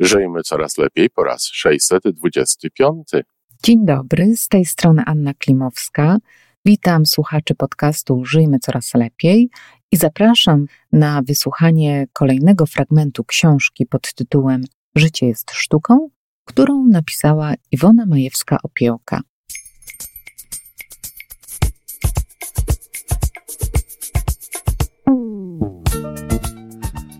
Żyjmy coraz lepiej po raz 625. Dzień dobry, z tej strony Anna Klimowska. Witam słuchaczy podcastu Żyjmy coraz lepiej i zapraszam na wysłuchanie kolejnego fragmentu książki pod tytułem Życie jest sztuką, którą napisała Iwona Majewska-Opiełka.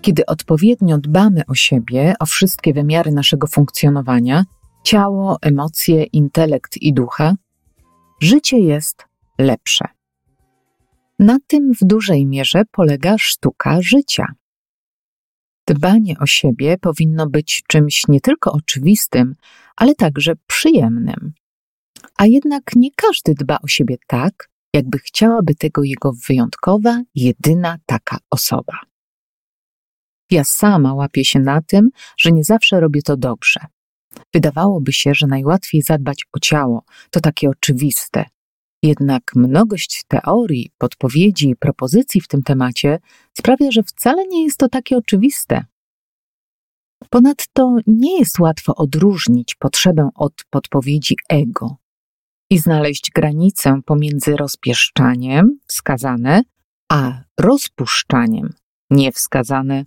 Kiedy odpowiednio dbamy o siebie, o wszystkie wymiary naszego funkcjonowania ciało, emocje, intelekt i ducha życie jest lepsze. Na tym w dużej mierze polega sztuka życia. Dbanie o siebie powinno być czymś nie tylko oczywistym, ale także przyjemnym. A jednak nie każdy dba o siebie tak, jakby chciałaby tego jego wyjątkowa, jedyna taka osoba. Ja sama łapię się na tym, że nie zawsze robię to dobrze. Wydawałoby się, że najłatwiej zadbać o ciało, to takie oczywiste. Jednak mnogość teorii, podpowiedzi i propozycji w tym temacie sprawia, że wcale nie jest to takie oczywiste. Ponadto nie jest łatwo odróżnić potrzebę od podpowiedzi ego i znaleźć granicę pomiędzy rozpieszczaniem wskazane, a rozpuszczaniem niewskazane.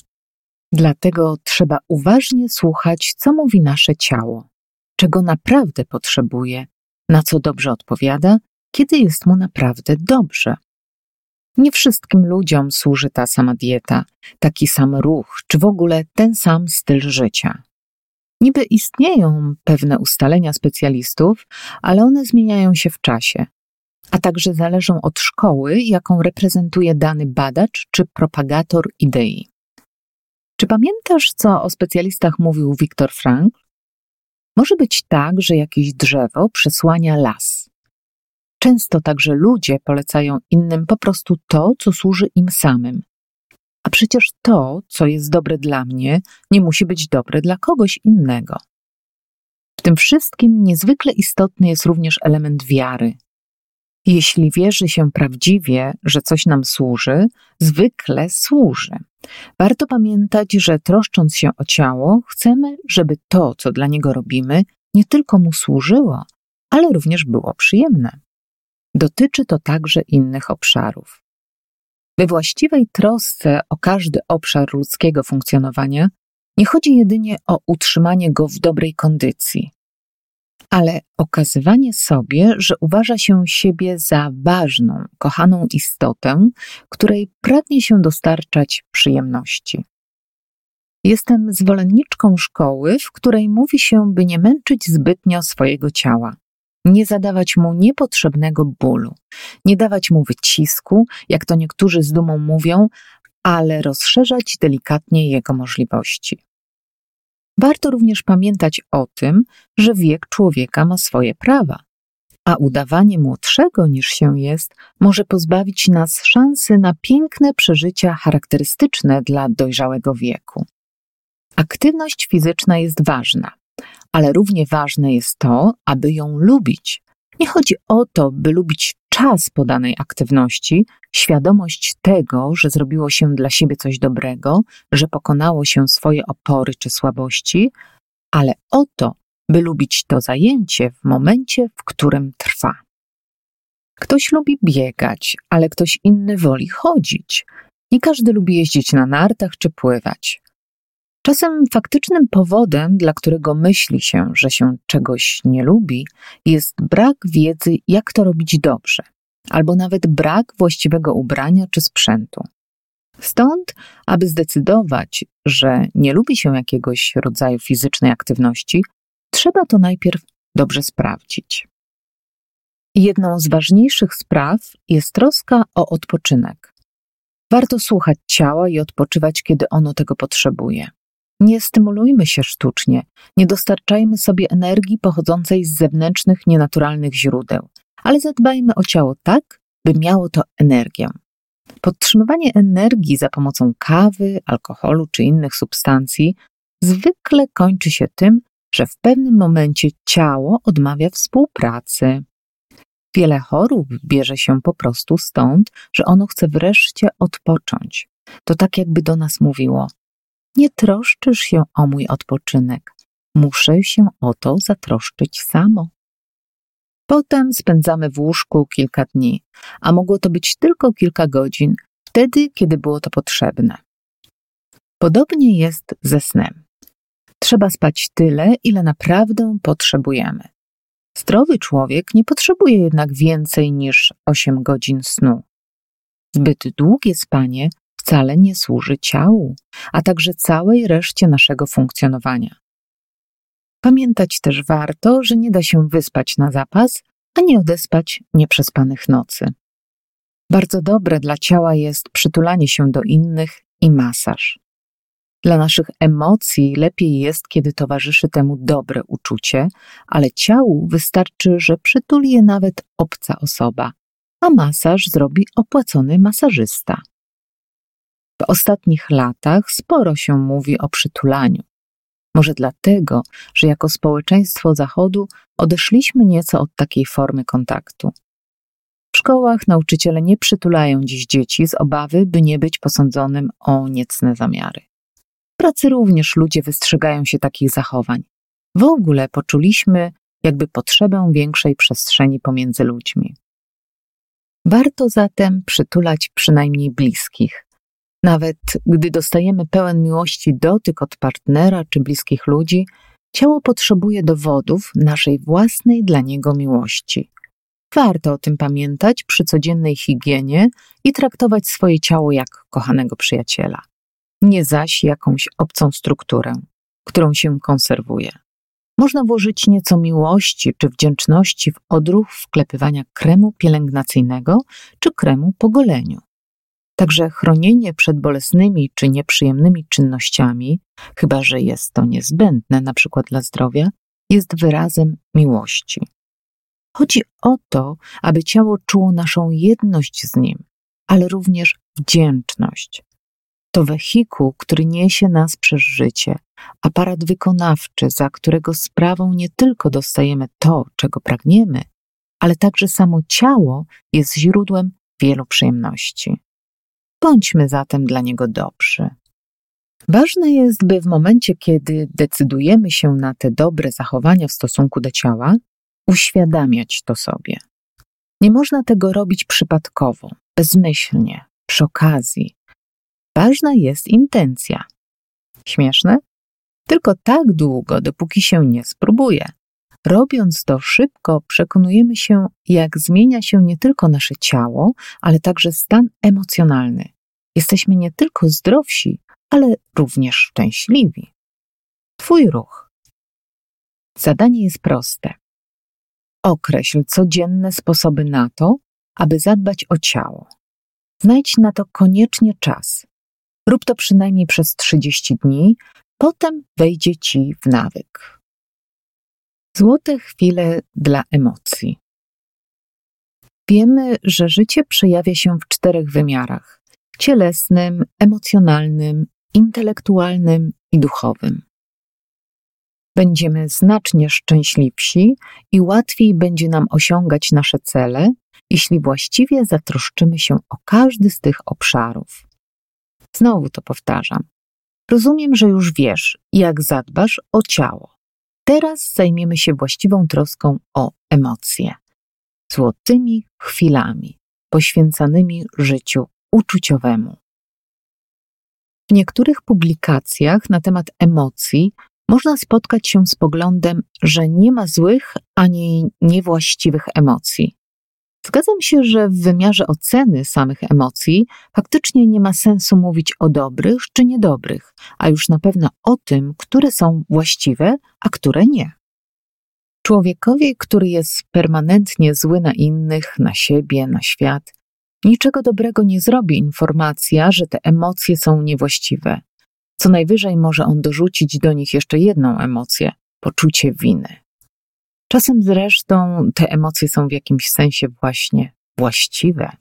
Dlatego trzeba uważnie słuchać, co mówi nasze ciało, czego naprawdę potrzebuje, na co dobrze odpowiada, kiedy jest mu naprawdę dobrze. Nie wszystkim ludziom służy ta sama dieta, taki sam ruch, czy w ogóle ten sam styl życia. Niby istnieją pewne ustalenia specjalistów, ale one zmieniają się w czasie, a także zależą od szkoły, jaką reprezentuje dany badacz czy propagator idei. Czy pamiętasz, co o specjalistach mówił Viktor Frankl? Może być tak, że jakieś drzewo przesłania las. Często także ludzie polecają innym po prostu to, co służy im samym. A przecież to, co jest dobre dla mnie, nie musi być dobre dla kogoś innego. W tym wszystkim niezwykle istotny jest również element wiary. Jeśli wierzy się prawdziwie, że coś nam służy, zwykle służy. Warto pamiętać, że troszcząc się o ciało, chcemy, żeby to, co dla niego robimy, nie tylko mu służyło, ale również było przyjemne. Dotyczy to także innych obszarów. We właściwej trosce o każdy obszar ludzkiego funkcjonowania nie chodzi jedynie o utrzymanie go w dobrej kondycji, ale okazywanie sobie, że uważa się siebie za ważną, kochaną istotę, której pragnie się dostarczać przyjemności. Jestem zwolenniczką szkoły, w której mówi się, by nie męczyć zbytnio swojego ciała, nie zadawać mu niepotrzebnego bólu, nie dawać mu wycisku, jak to niektórzy z dumą mówią, ale rozszerzać delikatnie jego możliwości. Warto również pamiętać o tym, że wiek człowieka ma swoje prawa, a udawanie młodszego niż się jest może pozbawić nas szansy na piękne przeżycia charakterystyczne dla dojrzałego wieku. Aktywność fizyczna jest ważna, ale równie ważne jest to, aby ją lubić. Nie chodzi o to, by lubić czas podanej aktywności, świadomość tego, że zrobiło się dla siebie coś dobrego, że pokonało się swoje opory czy słabości, ale o to, by lubić to zajęcie w momencie, w którym trwa. Ktoś lubi biegać, ale ktoś inny woli chodzić. Nie każdy lubi jeździć na nartach czy pływać. Czasem faktycznym powodem, dla którego myśli się, że się czegoś nie lubi, jest brak wiedzy, jak to robić dobrze, albo nawet brak właściwego ubrania czy sprzętu. Stąd, aby zdecydować, że nie lubi się jakiegoś rodzaju fizycznej aktywności, trzeba to najpierw dobrze sprawdzić. Jedną z ważniejszych spraw jest troska o odpoczynek. Warto słuchać ciała i odpoczywać, kiedy ono tego potrzebuje. Nie stymulujmy się sztucznie, nie dostarczajmy sobie energii pochodzącej z zewnętrznych, nienaturalnych źródeł, ale zadbajmy o ciało tak, by miało to energię. Podtrzymywanie energii za pomocą kawy, alkoholu czy innych substancji zwykle kończy się tym, że w pewnym momencie ciało odmawia współpracy. Wiele chorób bierze się po prostu stąd, że ono chce wreszcie odpocząć. To tak jakby do nas mówiło: Nie troszczysz się o mój odpoczynek, muszę się o to zatroszczyć samo. Potem spędzamy w łóżku kilka dni, a mogło to być tylko kilka godzin, wtedy, kiedy było to potrzebne. Podobnie jest ze snem. Trzeba spać tyle, ile naprawdę potrzebujemy. Zdrowy człowiek nie potrzebuje jednak więcej niż 8 godzin snu. Zbyt długie spanie wcale nie służy ciału, a także całej reszcie naszego funkcjonowania. Pamiętać też warto, że nie da się wyspać na zapas, a nie odespać nieprzespanych nocy. Bardzo dobre dla ciała jest przytulanie się do innych i masaż. Dla naszych emocji lepiej jest, kiedy towarzyszy temu dobre uczucie, ale ciału wystarczy, że przytuli je nawet obca osoba, a masaż zrobi opłacony masażysta. Ostatnich latach sporo się mówi o przytulaniu. Może dlatego, że jako społeczeństwo Zachodu odeszliśmy nieco od takiej formy kontaktu. W szkołach nauczyciele nie przytulają dziś dzieci z obawy, by nie być posądzonym o niecne zamiary. W pracy również ludzie wystrzegają się takich zachowań. W ogóle poczuliśmy jakby potrzebę większej przestrzeni pomiędzy ludźmi. Warto zatem przytulać przynajmniej bliskich, nawet gdy dostajemy pełen miłości dotyk od partnera czy bliskich ludzi, ciało potrzebuje dowodów naszej własnej dla niego miłości. Warto o tym pamiętać przy codziennej higienie i traktować swoje ciało jak kochanego przyjaciela, nie zaś jakąś obcą strukturę, którą się konserwuje. Można włożyć nieco miłości czy wdzięczności w odruch wklepywania kremu pielęgnacyjnego czy kremu po goleniu. Także chronienie przed bolesnymi czy nieprzyjemnymi czynnościami, chyba że jest to niezbędne, na przykład dla zdrowia, jest wyrazem miłości. Chodzi o to, aby ciało czuło naszą jedność z nim, ale również wdzięczność. To wehikuł, który niesie nas przez życie, aparat wykonawczy, za którego sprawą nie tylko dostajemy to, czego pragniemy, ale także samo ciało jest źródłem wielu przyjemności. Bądźmy zatem dla niego dobrzy. Ważne jest, by w momencie, kiedy decydujemy się na te dobre zachowania w stosunku do ciała, uświadamiać to sobie. Nie można tego robić przypadkowo, bezmyślnie, przy okazji. Ważna jest intencja. Śmieszne? Tylko tak długo, dopóki się nie spróbuje. Robiąc to szybko, przekonujemy się, jak zmienia się nie tylko nasze ciało, ale także stan emocjonalny. Jesteśmy nie tylko zdrowsi, ale również szczęśliwi. Twój ruch. Zadanie jest proste. Określ codzienne sposoby na to, aby zadbać o ciało. Znajdź na to koniecznie czas. Rób to przynajmniej przez 30 dni, potem wejdzie ci w nawyk. Złote chwile dla emocji. Wiemy, że życie przejawia się w czterech wymiarach: cielesnym, emocjonalnym, intelektualnym i duchowym. Będziemy znacznie szczęśliwsi i łatwiej będzie nam osiągać nasze cele, jeśli właściwie zatroszczymy się o każdy z tych obszarów. Znowu to powtarzam. Rozumiem, że już wiesz, jak zadbasz o ciało. Teraz zajmiemy się właściwą troską o emocje. Złotymi chwilami poświęcanymi życiu uczuciowemu. W niektórych publikacjach na temat emocji można spotkać się z poglądem, że nie ma złych ani niewłaściwych emocji. Zgadzam się, że w wymiarze oceny samych emocji faktycznie nie ma sensu mówić o dobrych czy niedobrych, a już na pewno o tym, które są właściwe, a które nie. Człowiekowi, który jest permanentnie zły na innych, na siebie, na świat, niczego dobrego nie zrobi informacja, że te emocje są niewłaściwe. Co najwyżej może on dorzucić do nich jeszcze jedną emocję poczucie winy. Czasem zresztą te emocje są w jakimś sensie właśnie właściwe.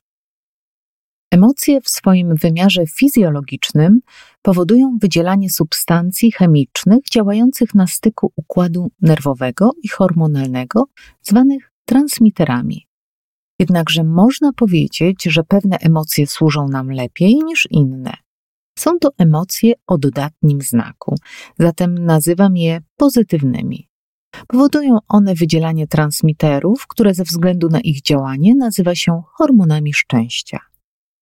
Emocje w swoim wymiarze fizjologicznym powodują wydzielanie substancji chemicznych działających na styku układu nerwowego i hormonalnego, zwanych transmiterami. Jednakże można powiedzieć, że pewne emocje służą nam lepiej niż inne. Są to emocje o dodatnim znaku, zatem nazywam je pozytywnymi. Powodują one wydzielanie transmiterów, które ze względu na ich działanie nazywa się hormonami szczęścia.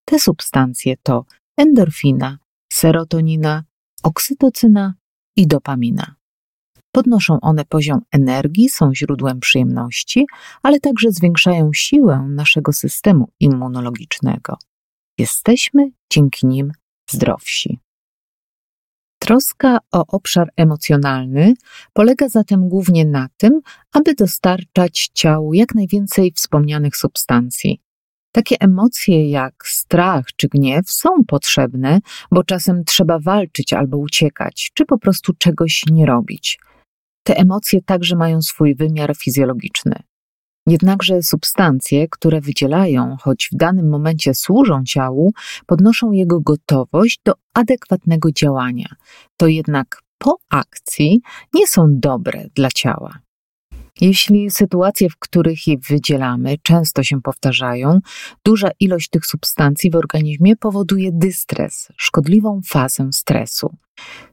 Te substancje to endorfina, serotonina, oksytocyna i dopamina. Podnoszą one poziom energii, są źródłem przyjemności, ale także zwiększają siłę naszego systemu immunologicznego. Jesteśmy dzięki nim zdrowsi. Troska o obszar emocjonalny polega zatem głównie na tym, aby dostarczać ciału jak najwięcej wspomnianych substancji. Takie emocje jak strach czy gniew są potrzebne, bo czasem trzeba walczyć albo uciekać, czy po prostu czegoś nie robić. Te emocje także mają swój wymiar fizjologiczny. Jednakże substancje, które wydzielają, choć w danym momencie służą ciału, podnoszą jego gotowość do adekwatnego działania. To jednak po akcji nie są dobre dla ciała. Jeśli sytuacje, w których je wydzielamy, często się powtarzają, duża ilość tych substancji w organizmie powoduje dystres, szkodliwą fazę stresu.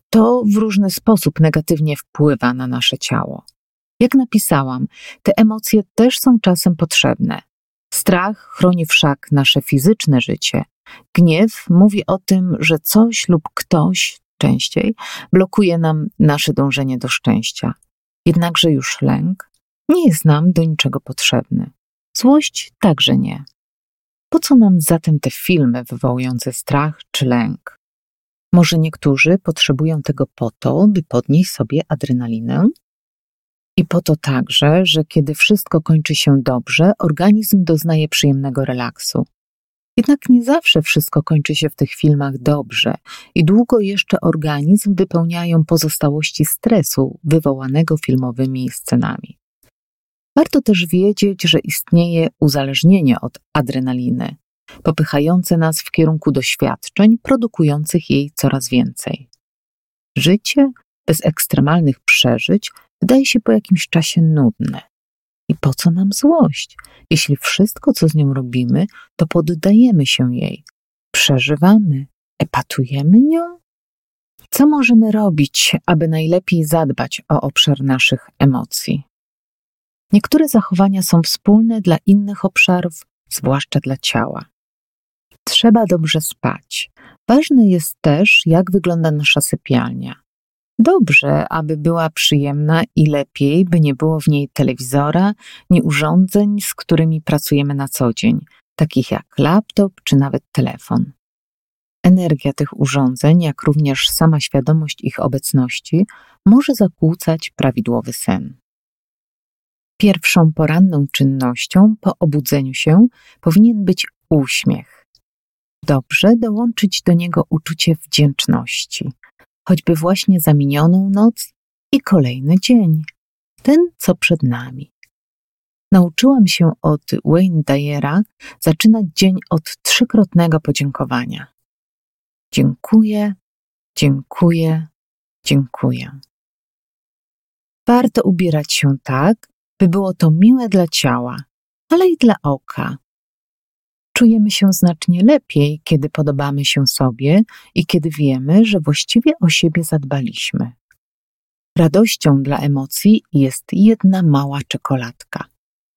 To w różny sposób negatywnie wpływa na nasze ciało. Jak napisałam, te emocje też są czasem potrzebne. Strach chroni wszak nasze fizyczne życie. Gniew mówi o tym, że coś lub ktoś częściej blokuje nam nasze dążenie do szczęścia. Jednakże już lęk nie jest nam do niczego potrzebny. Złość także nie. Po co nam zatem te filmy wywołujące strach czy lęk? Może niektórzy potrzebują tego po to, by podnieść sobie adrenalinę? I po to także, że kiedy wszystko kończy się dobrze, organizm doznaje przyjemnego relaksu. Jednak nie zawsze wszystko kończy się w tych filmach dobrze i długo jeszcze organizm wypełniają pozostałości stresu wywołanego filmowymi scenami. Warto też wiedzieć, że istnieje uzależnienie od adrenaliny, popychające nas w kierunku doświadczeń, produkujących jej coraz więcej. Życie bez ekstremalnych przeżyć wydaje się po jakimś czasie nudne. I po co nam złość, jeśli wszystko, co z nią robimy, to poddajemy się jej, przeżywamy, epatujemy nią? Co możemy robić, aby najlepiej zadbać o obszar naszych emocji? Niektóre zachowania są wspólne dla innych obszarów, zwłaszcza dla ciała. Trzeba dobrze spać. Ważne jest też, jak wygląda nasza sypialnia. Dobrze, aby była przyjemna i lepiej, by nie było w niej telewizora, ni urządzeń, z którymi pracujemy na co dzień, takich jak laptop czy nawet telefon. Energia tych urządzeń, jak również sama świadomość ich obecności, może zakłócać prawidłowy sen. Pierwszą poranną czynnością po obudzeniu się powinien być uśmiech. Dobrze dołączyć do niego uczucie wdzięczności, choćby właśnie za minioną noc i kolejny dzień, ten co przed nami. Nauczyłam się od Wayne Dyera zaczynać dzień od trzykrotnego podziękowania. Dziękuję, dziękuję, dziękuję. Warto ubierać się tak, by było to miłe dla ciała, ale i dla oka. Czujemy się znacznie lepiej, kiedy podobamy się sobie i kiedy wiemy, że właściwie o siebie zadbaliśmy. Radością dla emocji jest jedna mała czekoladka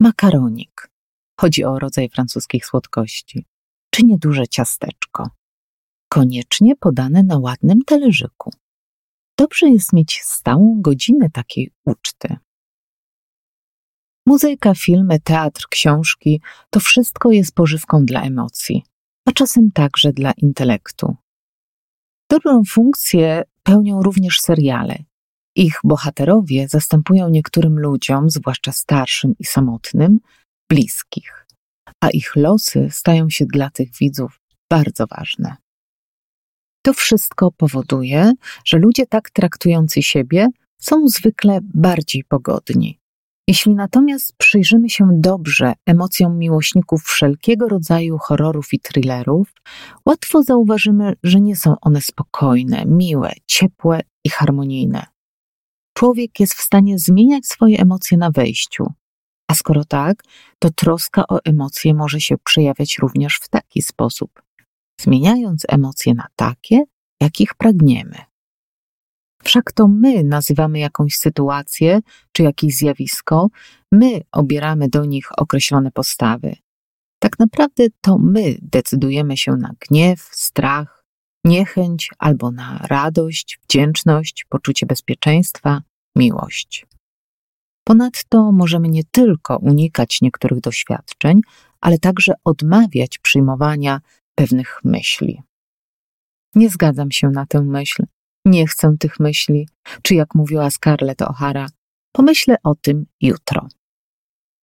makaronik. Chodzi o rodzaj francuskich słodkości, czy nieduże ciasteczko. Koniecznie podane na ładnym talerzyku. Dobrze jest mieć stałą godzinę takiej uczty. Muzyka, filmy, teatr, książki to wszystko jest pożywką dla emocji, a czasem także dla intelektu. Dobrą funkcję pełnią również seriale. Ich bohaterowie zastępują niektórym ludziom, zwłaszcza starszym i samotnym, bliskich, a ich losy stają się dla tych widzów bardzo ważne. To wszystko powoduje, że ludzie tak traktujący siebie są zwykle bardziej pogodni. Jeśli natomiast przyjrzymy się dobrze emocjom miłośników wszelkiego rodzaju horrorów i thrillerów, łatwo zauważymy, że nie są one spokojne, miłe, ciepłe i harmonijne. Człowiek jest w stanie zmieniać swoje emocje na wejściu, a skoro tak, to troska o emocje może się przejawiać również w taki sposób, zmieniając emocje na takie, jakich pragniemy. Wszak to my nazywamy jakąś sytuację czy jakieś zjawisko, my obieramy do nich określone postawy. Tak naprawdę to my decydujemy się na gniew, strach, niechęć albo na radość, wdzięczność, poczucie bezpieczeństwa, miłość. Ponadto możemy nie tylko unikać niektórych doświadczeń, ale także odmawiać przyjmowania pewnych myśli. Nie zgadzam się na tę myśl, nie chcę tych myśli, czy jak mówiła Scarlett O'Hara, pomyślę o tym jutro.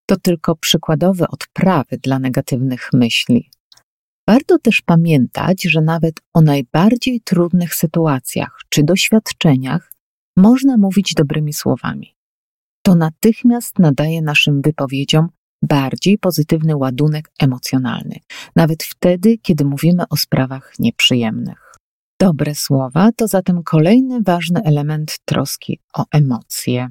To tylko przykładowe odprawy dla negatywnych myśli. Warto też pamiętać, że nawet o najbardziej trudnych sytuacjach czy doświadczeniach można mówić dobrymi słowami. To natychmiast nadaje naszym wypowiedziom bardziej pozytywny ładunek emocjonalny, nawet wtedy, kiedy mówimy o sprawach nieprzyjemnych. Dobre słowa to zatem kolejny ważny element troski o emocje.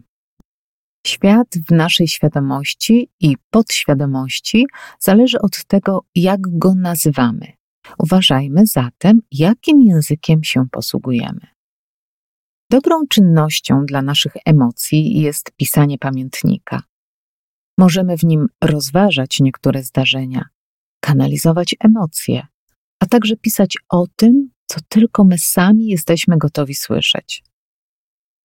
Świat w naszej świadomości i podświadomości zależy od tego, jak go nazywamy. Uważajmy zatem, jakim językiem się posługujemy. Dobrą czynnością dla naszych emocji jest pisanie pamiętnika. Możemy w nim rozważać niektóre zdarzenia, kanalizować emocje, a także pisać o tym, co tylko my sami jesteśmy gotowi słyszeć.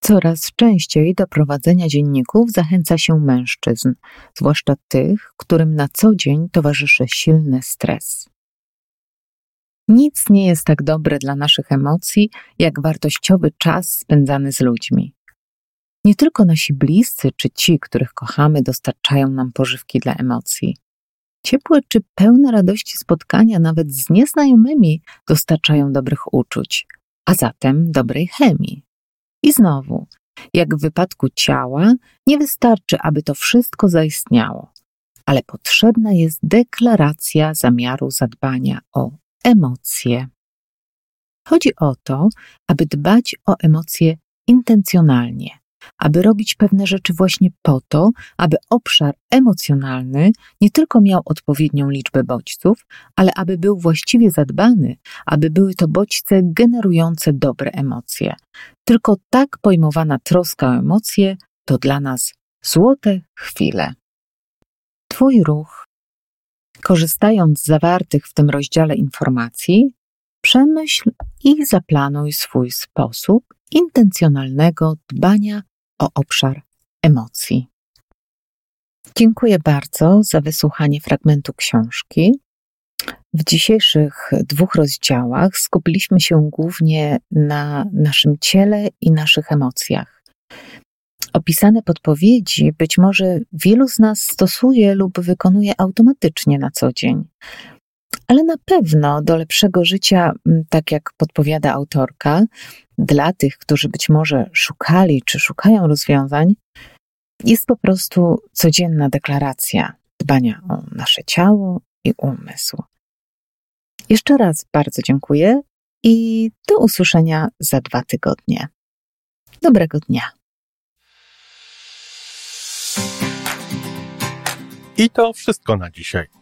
Coraz częściej do prowadzenia dzienników zachęca się mężczyzn, zwłaszcza tych, którym na co dzień towarzyszy silny stres. Nic nie jest tak dobre dla naszych emocji, jak wartościowy czas spędzany z ludźmi. Nie tylko nasi bliscy czy ci, których kochamy, dostarczają nam pożywki dla emocji. Ciepłe czy pełne radości spotkania nawet z nieznajomymi dostarczają dobrych uczuć, a zatem dobrej chemii. I znowu, jak w wypadku ciała, nie wystarczy, aby to wszystko zaistniało, ale potrzebna jest deklaracja zamiaru zadbania o emocje. Chodzi o to, aby dbać o emocje intencjonalnie, aby robić pewne rzeczy właśnie po to, aby obszar emocjonalny nie tylko miał odpowiednią liczbę bodźców, ale aby był właściwie zadbany, aby były to bodźce generujące dobre emocje. Tylko tak pojmowana troska o emocje to dla nas złote chwile. Twój ruch. Korzystając z zawartych w tym rozdziale informacji, przemyśl i zaplanuj swój sposób intencjonalnego dbania o obszar emocji. Dziękuję bardzo za wysłuchanie fragmentu książki. W dzisiejszych dwóch rozdziałach skupiliśmy się głównie na naszym ciele i naszych emocjach. Opisane podpowiedzi być może wielu z nas stosuje lub wykonuje automatycznie na co dzień, ale na pewno do lepszego życia, tak jak podpowiada autorka, dla tych, którzy być może szukali czy szukają rozwiązań, jest po prostu codzienna deklaracja dbania o nasze ciało i umysł. Jeszcze raz bardzo dziękuję i do usłyszenia za dwa tygodnie. Dobrego dnia. I to wszystko na dzisiaj.